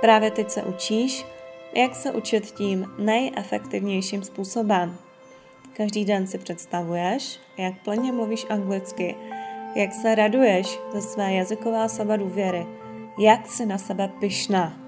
Právě teď se učíš, jak se učit tím nejefektivnějším způsobem. Každý den si představuješ, jak plně mluvíš anglicky, jak se raduješ ze své jazykové důvěry, jak si na sebe pyšná.